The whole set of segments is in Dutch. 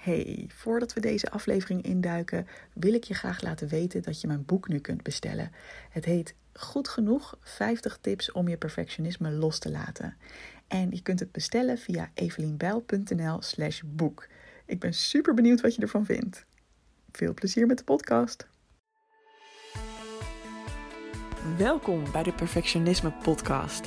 Hey, voordat we deze aflevering induiken, wil ik je graag laten weten dat je mijn boek nu kunt bestellen. Het heet Goed genoeg 50 tips om je perfectionisme los te laten. En je kunt het bestellen via evelienbijl.nl/slash boek. Ik ben super benieuwd wat je ervan vindt. Veel plezier met de podcast. Welkom bij de Perfectionisme Podcast.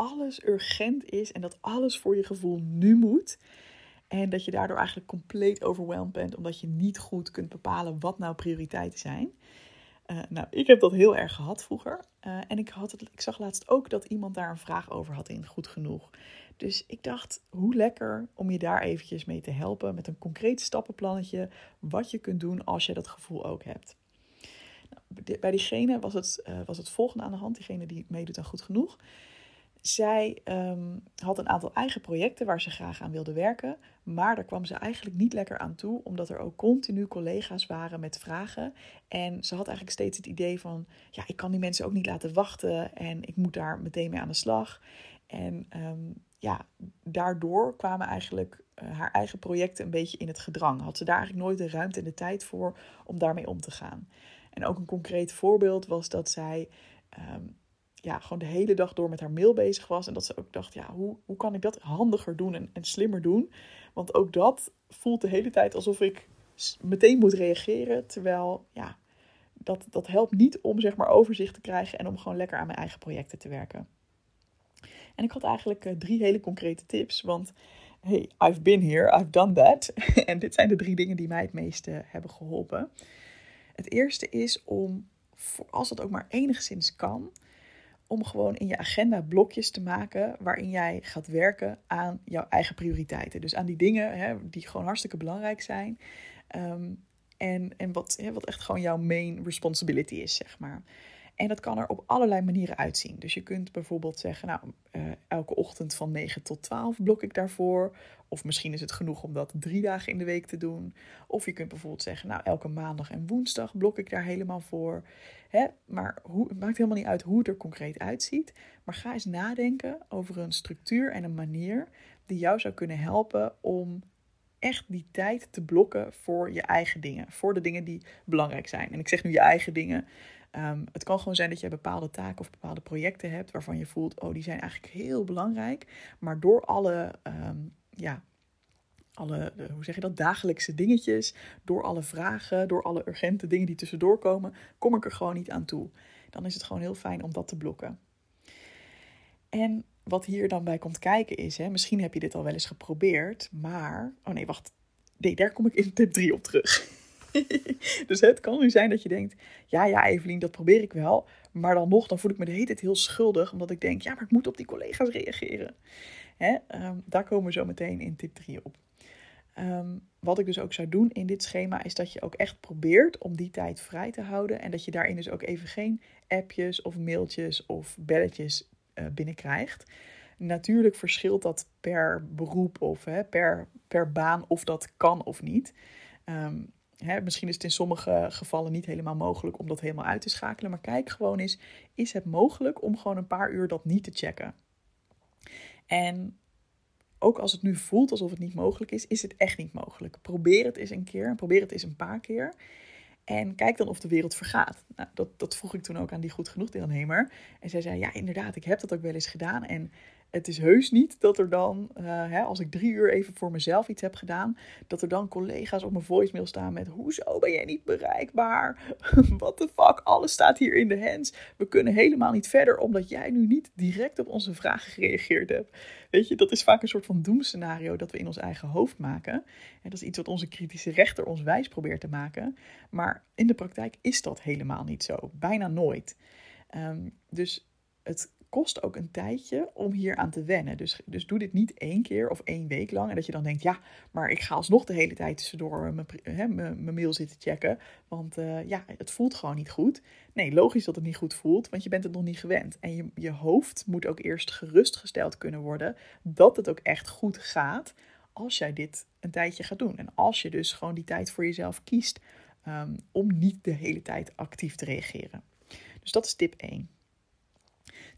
alles urgent is en dat alles voor je gevoel nu moet. En dat je daardoor eigenlijk compleet overweldigd bent, omdat je niet goed kunt bepalen wat nou prioriteiten zijn. Uh, nou, ik heb dat heel erg gehad vroeger. Uh, en ik, had het, ik zag laatst ook dat iemand daar een vraag over had in Goed Genoeg. Dus ik dacht, hoe lekker om je daar eventjes mee te helpen met een concreet stappenplannetje. Wat je kunt doen als je dat gevoel ook hebt. Nou, bij diegene was het, uh, was het volgende aan de hand, diegene die meedoet aan Goed Genoeg. Zij um, had een aantal eigen projecten waar ze graag aan wilde werken, maar daar kwam ze eigenlijk niet lekker aan toe, omdat er ook continu collega's waren met vragen. En ze had eigenlijk steeds het idee van, ja, ik kan die mensen ook niet laten wachten en ik moet daar meteen mee aan de slag. En um, ja, daardoor kwamen eigenlijk uh, haar eigen projecten een beetje in het gedrang. Had ze daar eigenlijk nooit de ruimte en de tijd voor om daarmee om te gaan. En ook een concreet voorbeeld was dat zij um, ja, gewoon de hele dag door met haar mail bezig was. En dat ze ook dacht, ja, hoe, hoe kan ik dat handiger doen en, en slimmer doen? Want ook dat voelt de hele tijd alsof ik meteen moet reageren. Terwijl, ja, dat, dat helpt niet om zeg maar overzicht te krijgen en om gewoon lekker aan mijn eigen projecten te werken. En ik had eigenlijk uh, drie hele concrete tips. Want hey, I've been here, I've done that. en dit zijn de drie dingen die mij het meeste hebben geholpen. Het eerste is om, als het ook maar enigszins kan, om gewoon in je agenda blokjes te maken waarin jij gaat werken aan jouw eigen prioriteiten. Dus aan die dingen hè, die gewoon hartstikke belangrijk zijn. Um, en en wat, hè, wat echt gewoon jouw main responsibility is, zeg maar. En dat kan er op allerlei manieren uitzien. Dus je kunt bijvoorbeeld zeggen, nou, uh, elke ochtend van 9 tot 12 blok ik daarvoor. Of misschien is het genoeg om dat drie dagen in de week te doen. Of je kunt bijvoorbeeld zeggen, nou, elke maandag en woensdag blok ik daar helemaal voor. Hè? Maar hoe, het maakt helemaal niet uit hoe het er concreet uitziet. Maar ga eens nadenken over een structuur en een manier die jou zou kunnen helpen om echt die tijd te blokken voor je eigen dingen. Voor de dingen die belangrijk zijn. En ik zeg nu je eigen dingen. Um, het kan gewoon zijn dat je bepaalde taken of bepaalde projecten hebt waarvan je voelt, oh, die zijn eigenlijk heel belangrijk. Maar door alle, um, ja, alle, hoe zeg je dat, dagelijkse dingetjes, door alle vragen, door alle urgente dingen die tussendoor komen, kom ik er gewoon niet aan toe. Dan is het gewoon heel fijn om dat te blokken. En wat hier dan bij komt kijken is, hè, misschien heb je dit al wel eens geprobeerd, maar, oh nee, wacht, nee, daar kom ik in tip 3 op terug. dus het kan nu zijn dat je denkt: ja, ja, Evelien, dat probeer ik wel. Maar dan nog, dan voel ik me de hele tijd heel schuldig, omdat ik denk: ja, maar ik moet op die collega's reageren. Hè? Um, daar komen we zo meteen in tip 3 op. Um, wat ik dus ook zou doen in dit schema, is dat je ook echt probeert om die tijd vrij te houden. En dat je daarin dus ook even geen appjes of mailtjes of belletjes uh, binnenkrijgt. Natuurlijk verschilt dat per beroep of hè, per, per baan of dat kan of niet. Um, Hè, misschien is het in sommige gevallen niet helemaal mogelijk om dat helemaal uit te schakelen. Maar kijk gewoon eens, is het mogelijk om gewoon een paar uur dat niet te checken? En ook als het nu voelt alsof het niet mogelijk is, is het echt niet mogelijk. Probeer het eens een keer, probeer het eens een paar keer. En kijk dan of de wereld vergaat. Nou, dat, dat vroeg ik toen ook aan die goed genoeg deelnemer. En zij zei, ja inderdaad, ik heb dat ook wel eens gedaan. En het is heus niet dat er dan, uh, hè, als ik drie uur even voor mezelf iets heb gedaan, dat er dan collega's op mijn voicemail staan met: Hoezo ben jij niet bereikbaar? What the fuck? Alles staat hier in de hands. We kunnen helemaal niet verder omdat jij nu niet direct op onze vragen gereageerd hebt. Weet je, dat is vaak een soort van doemscenario dat we in ons eigen hoofd maken. En dat is iets wat onze kritische rechter ons wijs probeert te maken. Maar in de praktijk is dat helemaal niet zo. Bijna nooit. Um, dus het kost ook een tijdje om hier aan te wennen. Dus, dus doe dit niet één keer of één week lang. En dat je dan denkt, ja, maar ik ga alsnog de hele tijd tussendoor mijn, mail zitten checken. Want uh, ja, het voelt gewoon niet goed. Nee, logisch dat het niet goed voelt, want je bent het nog niet gewend. En je, je hoofd moet ook eerst gerustgesteld kunnen worden dat het ook echt goed gaat als jij dit een tijdje gaat doen. En als je dus gewoon die tijd voor jezelf kiest um, om niet de hele tijd actief te reageren. Dus dat is tip 1.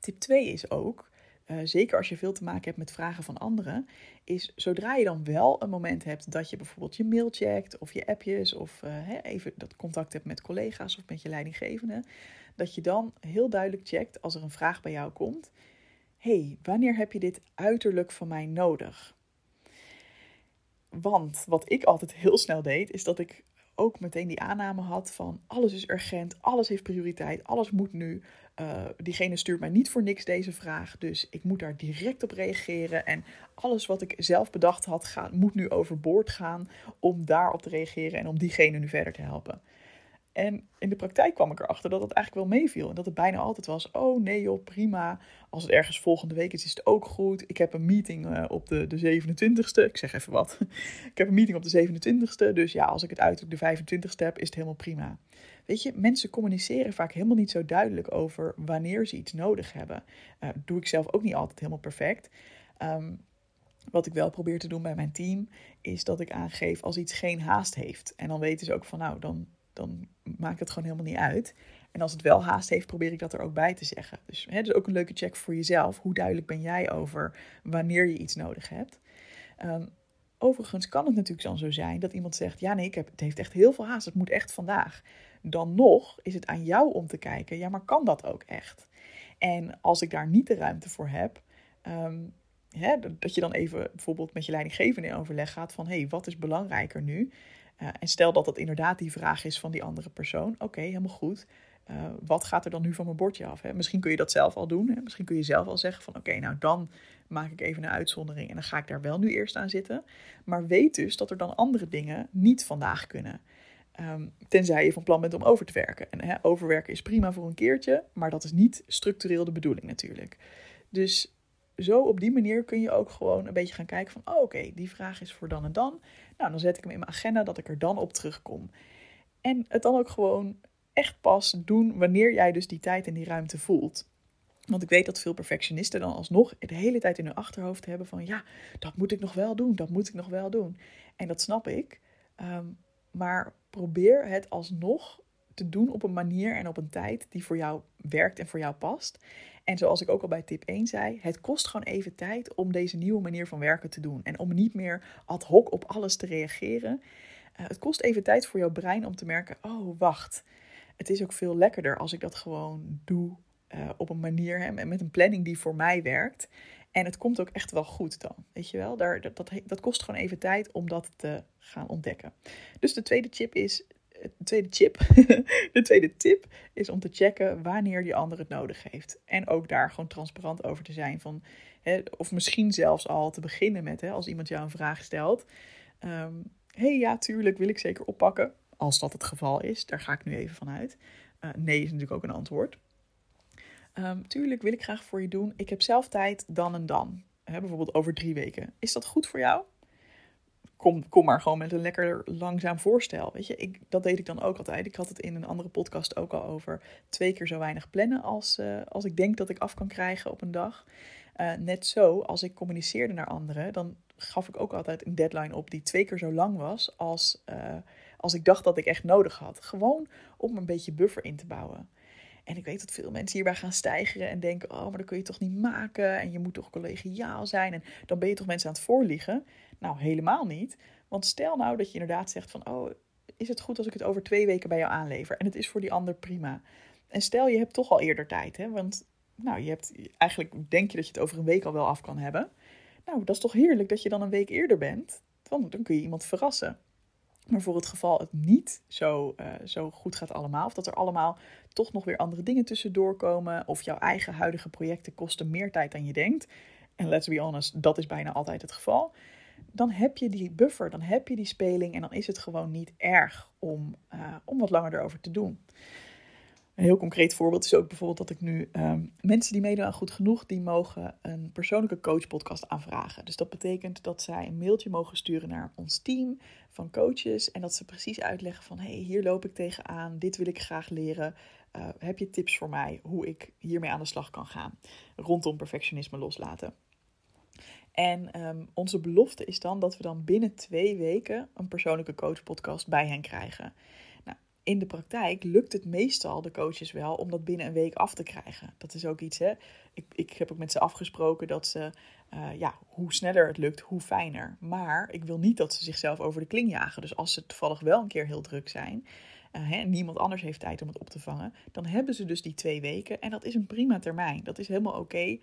Tip 2 is ook, uh, zeker als je veel te maken hebt met vragen van anderen, is zodra je dan wel een moment hebt dat je bijvoorbeeld je mail checkt of je appjes of uh, even dat contact hebt met collega's of met je leidinggevende, dat je dan heel duidelijk checkt als er een vraag bij jou komt. hey, wanneer heb je dit uiterlijk van mij nodig? Want wat ik altijd heel snel deed, is dat ik ook meteen die aanname had van alles is urgent, alles heeft prioriteit, alles moet nu. Uh, diegene stuurt mij niet voor niks deze vraag, dus ik moet daar direct op reageren. En alles wat ik zelf bedacht had, gaat, moet nu overboord gaan om daarop te reageren en om diegene nu verder te helpen. En in de praktijk kwam ik erachter dat het eigenlijk wel meeviel. En dat het bijna altijd was: oh nee, joh, prima. Als het ergens volgende week is, is het ook goed. Ik heb een meeting uh, op de, de 27ste. Ik zeg even wat. ik heb een meeting op de 27ste. Dus ja, als ik het uit de 25ste heb, is het helemaal prima. Weet je, mensen communiceren vaak helemaal niet zo duidelijk over wanneer ze iets nodig hebben. Uh, doe ik zelf ook niet altijd helemaal perfect. Um, wat ik wel probeer te doen bij mijn team, is dat ik aangeef als iets geen haast heeft. En dan weten ze ook van, nou, dan dan maakt het gewoon helemaal niet uit. En als het wel haast heeft, probeer ik dat er ook bij te zeggen. Dus hè, dus ook een leuke check voor jezelf. Hoe duidelijk ben jij over wanneer je iets nodig hebt? Um, overigens kan het natuurlijk dan zo zijn dat iemand zegt: Ja, nee, ik heb, het heeft echt heel veel haast. Het moet echt vandaag. Dan nog is het aan jou om te kijken: Ja, maar kan dat ook echt? En als ik daar niet de ruimte voor heb. Um, hè, dat je dan even bijvoorbeeld met je leidinggevende in overleg gaat van hey, wat is belangrijker nu? En stel dat dat inderdaad die vraag is van die andere persoon. Oké, helemaal goed. Uh, wat gaat er dan nu van mijn bordje af? Hè? Misschien kun je dat zelf al doen. Hè? Misschien kun je zelf al zeggen van oké, nou dan maak ik even een uitzondering en dan ga ik daar wel nu eerst aan zitten. Maar weet dus dat er dan andere dingen niet vandaag kunnen. Um, tenzij je van plan bent om over te werken. En hè, overwerken is prima voor een keertje, maar dat is niet structureel de bedoeling natuurlijk. Dus zo op die manier kun je ook gewoon een beetje gaan kijken van, oh, oké, die vraag is voor dan en dan. Nou, dan zet ik hem in mijn agenda dat ik er dan op terugkom. En het dan ook gewoon echt pas doen wanneer jij dus die tijd en die ruimte voelt. Want ik weet dat veel perfectionisten dan alsnog de hele tijd in hun achterhoofd hebben van ja, dat moet ik nog wel doen, dat moet ik nog wel doen. En dat snap ik. Um, maar probeer het alsnog te doen op een manier en op een tijd die voor jou werkt en voor jou past. En zoals ik ook al bij tip 1 zei, het kost gewoon even tijd om deze nieuwe manier van werken te doen. En om niet meer ad hoc op alles te reageren. Uh, het kost even tijd voor jouw brein om te merken: oh, wacht. Het is ook veel lekkerder als ik dat gewoon doe uh, op een manier en met een planning die voor mij werkt. En het komt ook echt wel goed dan. Weet je wel, Daar, dat, dat, dat kost gewoon even tijd om dat te gaan ontdekken. Dus de tweede tip is de tweede chip, de tweede tip is om te checken wanneer die ander het nodig heeft. En ook daar gewoon transparant over te zijn. Van, hè, of misschien zelfs al te beginnen met, hè, als iemand jou een vraag stelt. Um, hey, ja, tuurlijk wil ik zeker oppakken. Als dat het geval is, daar ga ik nu even vanuit. Uh, nee is natuurlijk ook een antwoord. Um, tuurlijk wil ik graag voor je doen. Ik heb zelf tijd dan en dan. Hè, bijvoorbeeld over drie weken. Is dat goed voor jou? Kom, kom maar gewoon met een lekker langzaam voorstel. Weet je, ik, dat deed ik dan ook altijd. Ik had het in een andere podcast ook al over twee keer zo weinig plannen als, uh, als ik denk dat ik af kan krijgen op een dag. Uh, net zo, als ik communiceerde naar anderen, dan gaf ik ook altijd een deadline op die twee keer zo lang was als, uh, als ik dacht dat ik echt nodig had. Gewoon om een beetje buffer in te bouwen. En ik weet dat veel mensen hierbij gaan stijgeren en denken: oh, maar dat kun je toch niet maken? En je moet toch collegiaal zijn? En dan ben je toch mensen aan het voorliegen? Nou, helemaal niet. Want stel nou dat je inderdaad zegt: van, oh, is het goed als ik het over twee weken bij jou aanlever? En het is voor die ander prima. En stel je hebt toch al eerder tijd, hè? Want nou, je hebt eigenlijk denk je dat je het over een week al wel af kan hebben. Nou, dat is toch heerlijk dat je dan een week eerder bent? Want dan kun je iemand verrassen. Maar voor het geval het niet zo, uh, zo goed gaat allemaal, of dat er allemaal toch nog weer andere dingen tussendoor komen, of jouw eigen huidige projecten kosten meer tijd dan je denkt, en let's be honest, dat is bijna altijd het geval, dan heb je die buffer, dan heb je die speling en dan is het gewoon niet erg om, uh, om wat langer erover te doen. Een heel concreet voorbeeld is ook bijvoorbeeld dat ik nu ehm, mensen die meedoen aan Goed Genoeg, die mogen een persoonlijke coachpodcast aanvragen. Dus dat betekent dat zij een mailtje mogen sturen naar ons team van coaches en dat ze precies uitleggen van, hey, hier loop ik tegenaan, dit wil ik graag leren. Uh, heb je tips voor mij hoe ik hiermee aan de slag kan gaan rondom perfectionisme loslaten? En um, onze belofte is dan dat we dan binnen twee weken een persoonlijke coachpodcast bij hen krijgen in de praktijk lukt het meestal de coaches wel om dat binnen een week af te krijgen. Dat is ook iets, hè. Ik, ik heb ook met ze afgesproken dat ze, uh, ja, hoe sneller het lukt, hoe fijner. Maar ik wil niet dat ze zichzelf over de kling jagen. Dus als ze toevallig wel een keer heel druk zijn, uh, niemand anders heeft tijd om het op te vangen, dan hebben ze dus die twee weken. En dat is een prima termijn. Dat is helemaal oké.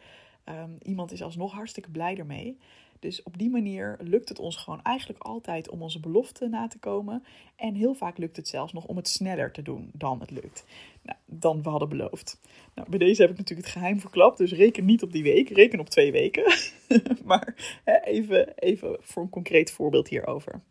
Um, iemand is alsnog hartstikke blij ermee. Dus op die manier lukt het ons gewoon eigenlijk altijd om onze belofte na te komen. En heel vaak lukt het zelfs nog om het sneller te doen dan het lukt. Nou, dan we hadden beloofd. Nou, bij deze heb ik natuurlijk het geheim verklapt. Dus reken niet op die week, reken op twee weken. maar hè, even, even voor een concreet voorbeeld hierover.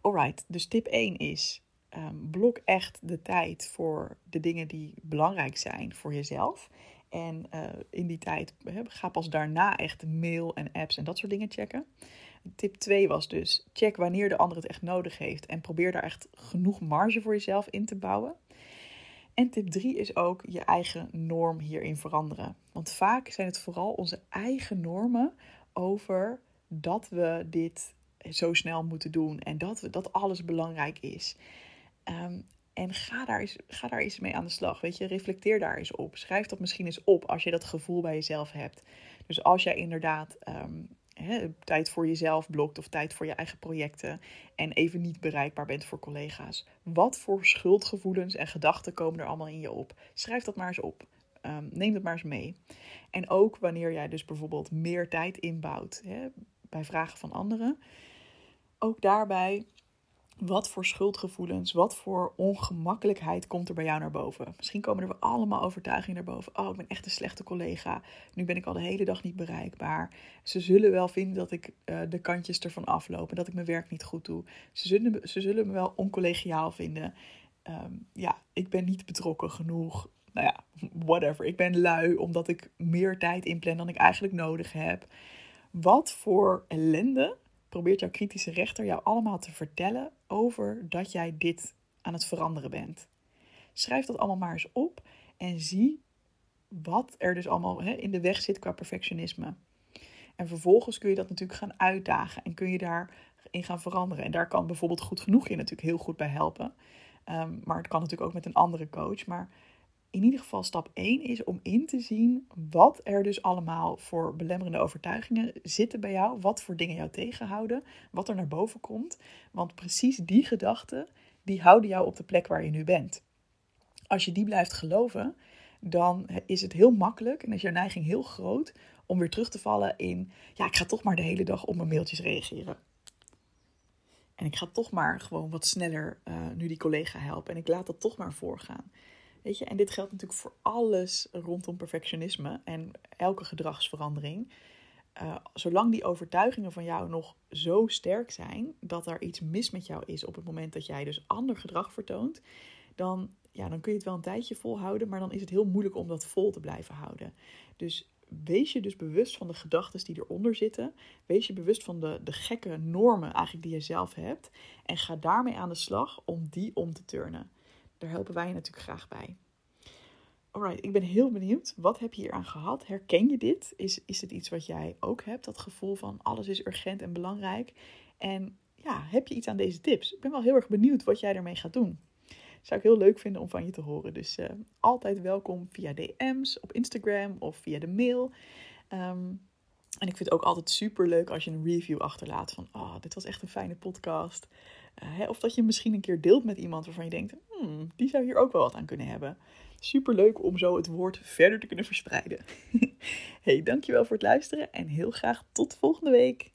Alright, dus tip 1 is: um, blok echt de tijd voor de dingen die belangrijk zijn voor jezelf. En uh, in die tijd ga pas daarna echt mail en apps en dat soort dingen checken. Tip 2 was dus: check wanneer de ander het echt nodig heeft en probeer daar echt genoeg marge voor jezelf in te bouwen. En tip 3 is ook je eigen norm hierin veranderen. Want vaak zijn het vooral onze eigen normen over dat we dit zo snel moeten doen en dat, we, dat alles belangrijk is. Um, en ga daar, eens, ga daar eens mee aan de slag. Weet je, reflecteer daar eens op. Schrijf dat misschien eens op als je dat gevoel bij jezelf hebt. Dus als jij inderdaad um, tijd voor jezelf blokt of tijd voor je eigen projecten en even niet bereikbaar bent voor collega's. Wat voor schuldgevoelens en gedachten komen er allemaal in je op? Schrijf dat maar eens op. Um, neem dat maar eens mee. En ook wanneer jij dus bijvoorbeeld meer tijd inbouwt bij vragen van anderen. Ook daarbij wat voor schuldgevoelens, wat voor ongemakkelijkheid komt er bij jou naar boven? Misschien komen er allemaal overtuigingen naar boven. Oh, ik ben echt een slechte collega. Nu ben ik al de hele dag niet bereikbaar. Ze zullen wel vinden dat ik uh, de kantjes ervan afloop en dat ik mijn werk niet goed doe. Ze zullen, ze zullen me wel oncollegiaal vinden. Um, ja, ik ben niet betrokken genoeg. Nou ja, whatever. Ik ben lui omdat ik meer tijd inplan dan ik eigenlijk nodig heb. Wat voor ellende probeert jouw kritische rechter jou allemaal te vertellen over dat jij dit aan het veranderen bent. Schrijf dat allemaal maar eens op en zie wat er dus allemaal hè, in de weg zit qua perfectionisme. En vervolgens kun je dat natuurlijk gaan uitdagen en kun je daarin gaan veranderen. En daar kan bijvoorbeeld goed genoeg je natuurlijk heel goed bij helpen. Um, maar het kan natuurlijk ook met een andere coach. Maar in ieder geval stap 1 is om in te zien wat er dus allemaal voor belemmerende overtuigingen zitten bij jou. Wat voor dingen jou tegenhouden. Wat er naar boven komt. Want precies die gedachten, die houden jou op de plek waar je nu bent. Als je die blijft geloven, dan is het heel makkelijk en is jouw neiging heel groot om weer terug te vallen in, ja, ik ga toch maar de hele dag op mijn mailtjes reageren. En ik ga toch maar gewoon wat sneller uh, nu die collega helpen en ik laat dat toch maar voorgaan. En dit geldt natuurlijk voor alles rondom perfectionisme en elke gedragsverandering. Uh, zolang die overtuigingen van jou nog zo sterk zijn dat er iets mis met jou is op het moment dat jij dus ander gedrag vertoont, dan, ja, dan kun je het wel een tijdje volhouden, maar dan is het heel moeilijk om dat vol te blijven houden. Dus wees je dus bewust van de gedachten die eronder zitten. Wees je bewust van de, de gekke normen eigenlijk die je zelf hebt. En ga daarmee aan de slag om die om te turnen. Daar helpen wij je natuurlijk graag bij. Alright, ik ben heel benieuwd. Wat heb je hier aan gehad? Herken je dit? Is, is het iets wat jij ook hebt? Dat gevoel van alles is urgent en belangrijk. En ja, heb je iets aan deze tips? Ik ben wel heel erg benieuwd wat jij ermee gaat doen. Zou ik heel leuk vinden om van je te horen. Dus uh, altijd welkom via DM's op Instagram of via de mail. Um, en ik vind het ook altijd super leuk als je een review achterlaat van, oh, dit was echt een fijne podcast. Hè, of dat je misschien een keer deelt met iemand waarvan je denkt, hmm, die zou hier ook wel wat aan kunnen hebben. Super leuk om zo het woord verder te kunnen verspreiden. hey, dankjewel voor het luisteren en heel graag tot volgende week.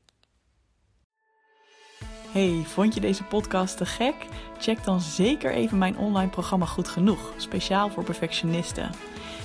Hey, vond je deze podcast te gek? Check dan zeker even mijn online programma Goed Genoeg, speciaal voor perfectionisten.